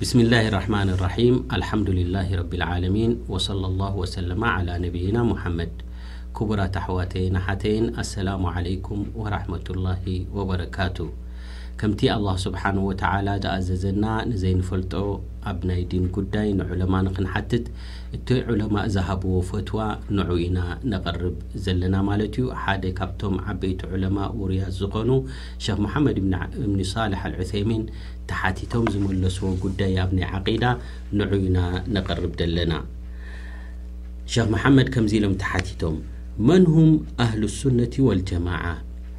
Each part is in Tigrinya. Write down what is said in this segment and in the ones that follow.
بسم الله الرحمن الرحيم الحمدلله رب العالمين وصلى الله وسلم على نبينا محمد كبر ةحواتينحتين السلام عليكم ورحمة الله وبركاته ከምቲ ኣላህ ሱብሓነሁ ወተዓላ ዝኣዘዘና ንዘይንፈልጦ ኣብ ናይ ዲን ጉዳይ ንዑለማ ንኽንሓትት እቲ ዑለማእ ዝሃብዎ ፈትዋ ንዑ ኢና ነቕርብ ዘለና ማለት እዩ ሓደ ካብቶም ዓበይቲ ዑለማእ ውሩያት ዝኾኑ ሸኽ መሓመድ እብኒ ሳልሕ ኣልዑሰይሚን ተሓቲቶም ዝመለስዎ ጉዳይ ኣብ ናይ ዓቂዳ ንዑ ኢና ነቕርብ ዘለና ሸኽ መሓመድ ከምዚ ኢሎም ተሓቲቶም መን ሁም ኣህሉ ሱነቲ ወልጀማዓ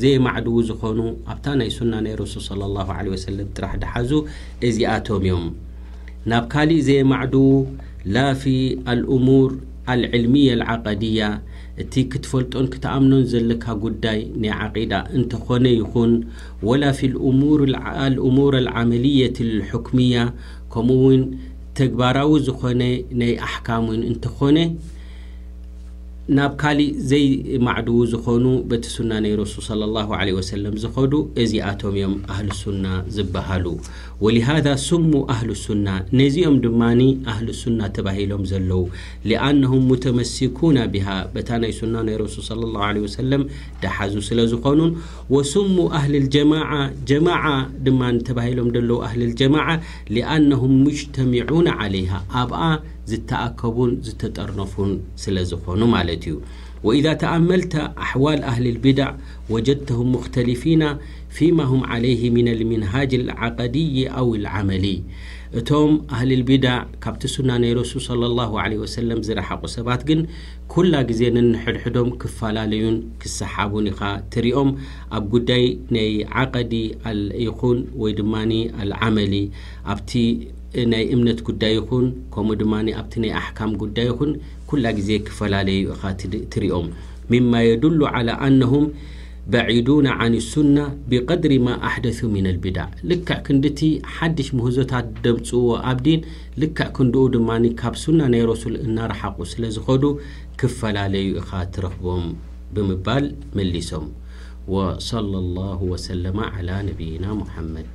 ዘየማዕድዉ ዝኾኑ ኣብታ ናይ ሱና ናይ ረሱል ሰለላሁ ዓለይሂ ወሰለም ጥራሕ ድሓዙ እዚኣቶም እዮም። ናብ ካሊእ ዘየማዕድዉ ላ ፊ ኣልእሙር ኣልዕልምያ ኣልዓቀድያ እቲ ክትፈልጦን ክትኣምኖን ዘለካ ጉዳይ ናይ ዓቂዳ እንተኾነ ይኹን ወላ ፊ ኣልእሙር ኣልዓመልየት ኣልሑክምያ ከምኡ ውን ተግባራዊ ዝኾነ ናይ ኣሕካም ውን እንተኾነ ናብ ካሊእ ዘይ ማዕድዉ ዝኾኑ በቲ ሱና ነይ ረሱል ሰለላሁ ዓለይሂ ወሰለም ዝኸዱ እዚኣቶም እዮም ኣህሉ ሱና ዝባሃሉ ወሊሃዛ ሱሙ ኣህሉ ሱና ነዚኦም ድማ ኣህሉ ሱና ተባሂሎም ዘለዉ ሊኣነሁም ሙተመሲኩና ቢሃ በታ ናይ ሱና ናይ ረሱል ሰለላሁ ዓለይሂ ወሰለም ዳሓዙ ስለ ዝኾኑን ወሱሙ ኣህልል ጀማዓ ጀማዓ ድማ ተባሂሎም ደለዉ ኣህልል ጀማዓ ሊኣነሁም ሙጅተሚዑነ ዓለይሃ ኣብኣ ዝተኣከቡን ዝተጠርነፉን ስለዝኾኑ ማለት እዩ። ወኢዛ ተኣመልተ ኣሕዋል ኣህሊ ልቢዳዕ ወጀድተሁም ሙኽተሊፊና ፊማ ሁም ዓለይሂ ሚነ ልሚንሃጅ ልዓቀድይ ኣው ልዓመልይ እቶም ኣህሊ ልቢዳዕ ካብቲ ሱና ናይ ረሱል ሰለላሁ ዓለይሂ ወሰለም ዝረሓቑ ሰባት ግን ኩላ ግዜ ነንሕድሕዶም ክፈላለዩን ክሰሓቡን ኢኻ ትሪኦም ኣብ ጉዳይ ናይ ዓቀዲ ይኹን ወይ ድማ ኣልዓመሊ ኣብቲ ናይ እምነት ጉዳይ ይኹን ከምኡ ድማ ኣብቲ ናይ ኣሕካም ጉዳይ ይኹን ኩላ ግዜ ክፈላለዩ ኢኻ ትሪኦም ሚማ የዱሉ ዓላ ኣነሁም በዒዱነ ዓን ሱና ቢቀድሪ ማ ኣሕደሱ ሚነል ቢዳዕ ልክዕ ክንድቲ ሓድሽ ምህዞታት ደምፅኡዎ ኣብ ዲን ልክዕ ክንድኡ ድማ ካብ ሱና ናይ ረሱል እናረሓቑ ስለዝኸዱ ክፈላለዩ ኢኻ ትረኽቦም ብምባል መሊሶም ወሰለ ላሁ ወሰለመ ዓላ ነቢይና ሙሓመድ።